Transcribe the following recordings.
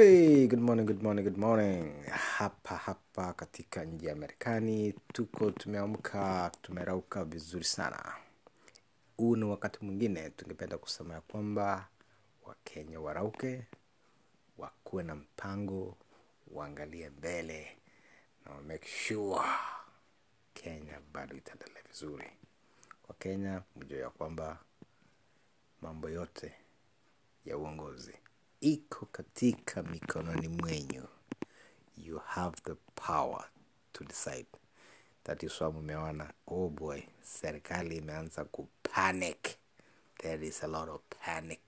Hey, good morning, good morning, good morning. Hapa hapa katika nji ya Marekani tuko tumeamka, tumerauka vizuri sana. Huu ni wakati mwingine tungependa kusema ya kwamba Wakenya warauke, wakuwe na mpango, waangalie mbele na wa make sure Kenya bado itaendelea vizuri. Kwa Kenya mjue ya kwamba mambo yote ya uongozi iko katika mikononi mwenyu. You have the power to decide. That is why mumeona, oh boy, serikali imeanza kupanic. There is a lot of panic.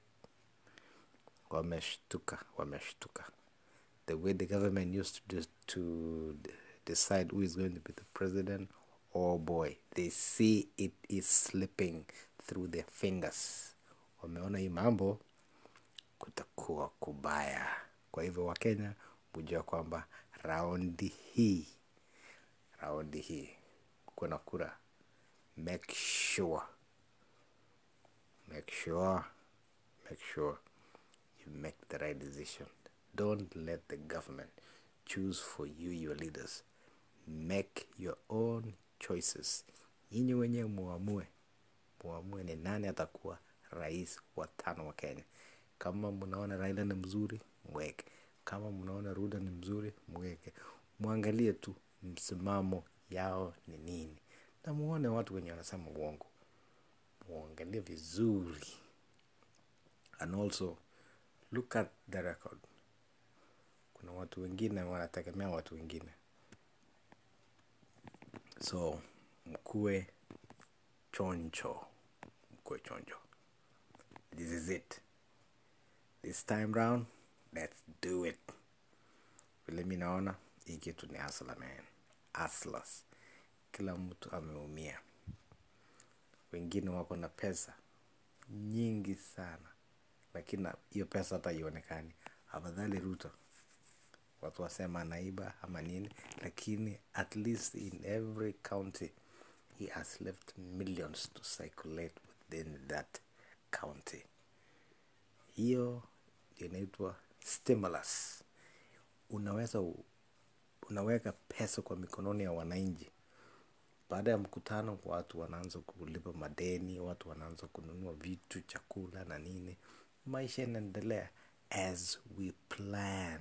Wameshtuka, wameshtuka. The way the government used to, to decide who is going to be the president, oh boy, they see it is slipping through their fingers. Wameona hii mambo kutakuwa kubaya. Kwa hivyo Wakenya mujua kwamba raundi hii, raundi hii kuna kura, make sure, make sure, make sure you make the right decision. Don't let the government choose for you your leaders. Make your own choices. Nyinyi wenyewe muamue, muamue ni nani atakuwa rais wa tano wa Kenya. Kama mnaona Raila ni mzuri, mweke. Kama mnaona ruda ni mzuri, mweke. Mwangalie tu msimamo yao ni nini, na muone watu wenye wanasema uongo, muangalie vizuri, and also look at the record. Kuna watu wengine wanategemea watu wengine, so mkuwe chonjo, mkue chonjo. This is it. This time round, let's do it. Vile mi naona hii kitu ni asla man, aslas Kila mtu ameumia, wengine wako na pesa nyingi sana, lakini hiyo pesa hata ionekani. Afadhali Ruto, watu wasema anaiba ama nini, lakini at least in every county he has left millions to circulate within that county. Hiyo inaitwa stimulus. Unaweza unaweka pesa kwa mikononi ya wananchi. Baada ya mkutano, watu wanaanza kulipa madeni, watu wanaanza kununua vitu, chakula na nini. Maisha inaendelea as we plan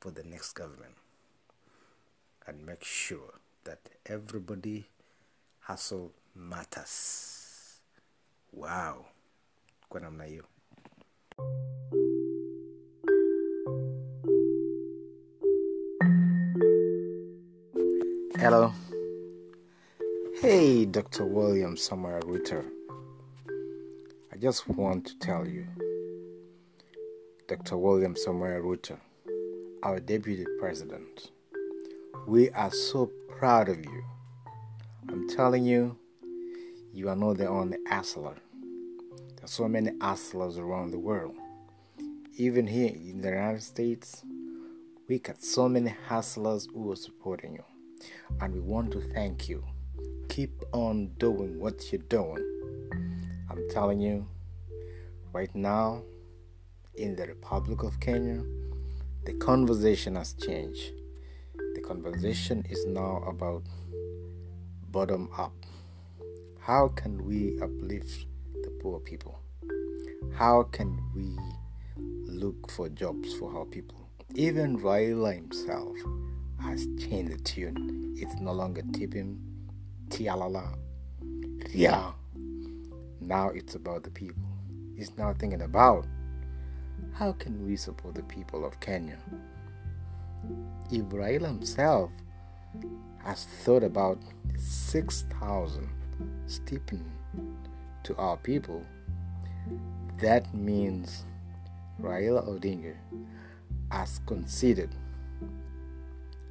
for the next government and make sure that everybody hustle matters. Wow, kwa namna hiyo. Hello. Hey, Dr. William Samoei Ruto. I just want to tell you, Dr. William Samoei Ruto, our Deputy President, we are so proud of you. I'm telling you, you are not the only hustler. There's so many hustlers around the world. Even here in the United States, we got so many hustlers who are supporting you. And we want to thank you. Keep on doing what you're doing. I'm telling you, right now, in the Republic of Kenya, the conversation has changed. The conversation is now about bottom up. How can we uplift the poor people? How can we look for jobs for our people? Even Raila himself has changed the tune. It's no longer tibim, tialala, yeah. Now it's about the people. He's now thinking about how can we support the people of Kenya. Raila himself has thought about 6,000 stipend to our people, that means Raila Odinga has considered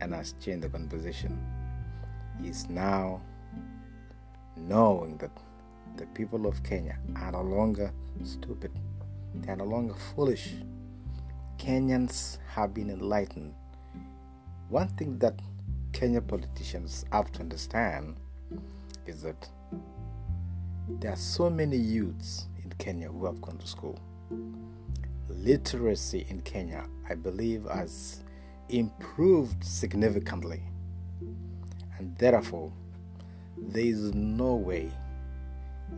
and has changed the conversation. Is now knowing that the people of Kenya are no longer stupid, they are no longer foolish. Kenyans have been enlightened. One thing that Kenya politicians have to understand is that there are so many youths in Kenya who have gone to school. literacy in Kenya, I believe, has improved significantly. And therefore, there is no way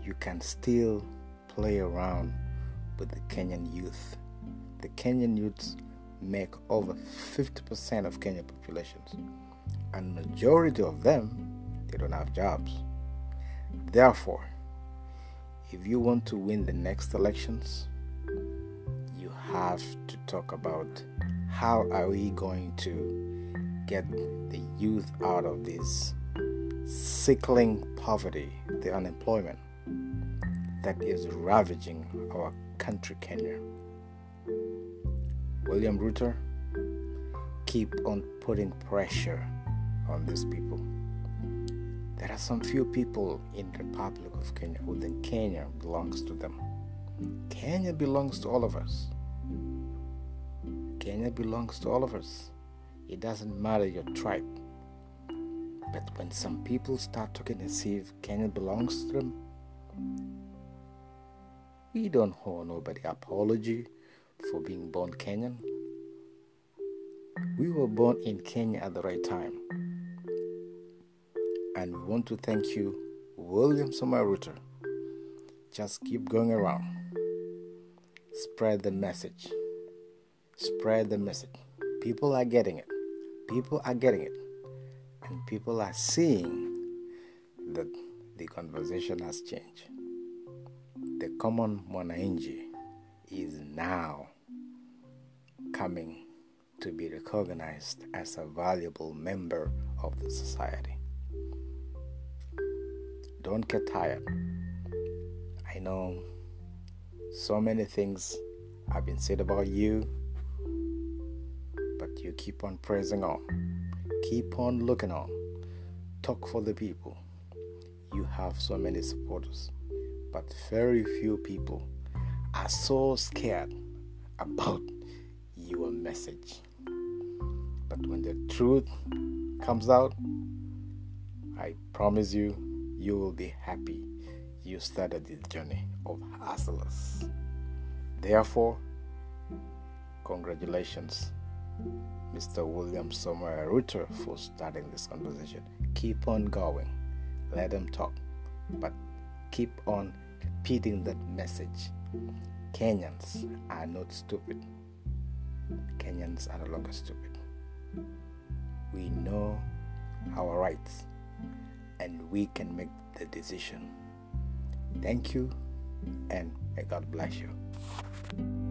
you can still play around with the Kenyan youth. The Kenyan youths make over 50% of Kenyan populations, and majority of them they don't have jobs. Therefore, if you want to win the next elections, you have to talk about how are we going to get the youth out of this sickling poverty, the unemployment that is ravaging our country, Kenya. William Ruto, keep on putting pressure on these people. There are some few people in the Republic of Kenya who think Kenya belongs to them. Kenya belongs to all of us. Kenya belongs to all of us. It doesn't matter your tribe. But when some people start talking as if Kenya belongs to them, we don't owe nobody apology for being born Kenyan. We were born in Kenya at the right time. And we want to thank you, William Samoei Ruto. Just keep going around. Spread the message. Spread the message. People are getting it. People are getting it. And people are seeing that the conversation has changed the common mwananchi is now coming to be recognized as a valuable member of the society. Don't get tired. I know so many things have been said about you, you keep on praising on. Keep on looking on. Talk for the people. You have so many supporters but very few people are so scared about your message. But when the truth comes out, I promise you, you will be happy you started this journey of hustlers. Therefore, congratulations, Mr. William Samoei Ruto, for starting this conversation. Keep on going, let them talk, but keep on repeating that message. Kenyans are not stupid. Kenyans are no longer stupid. We know our rights and we can make the decision. Thank you and may God bless you.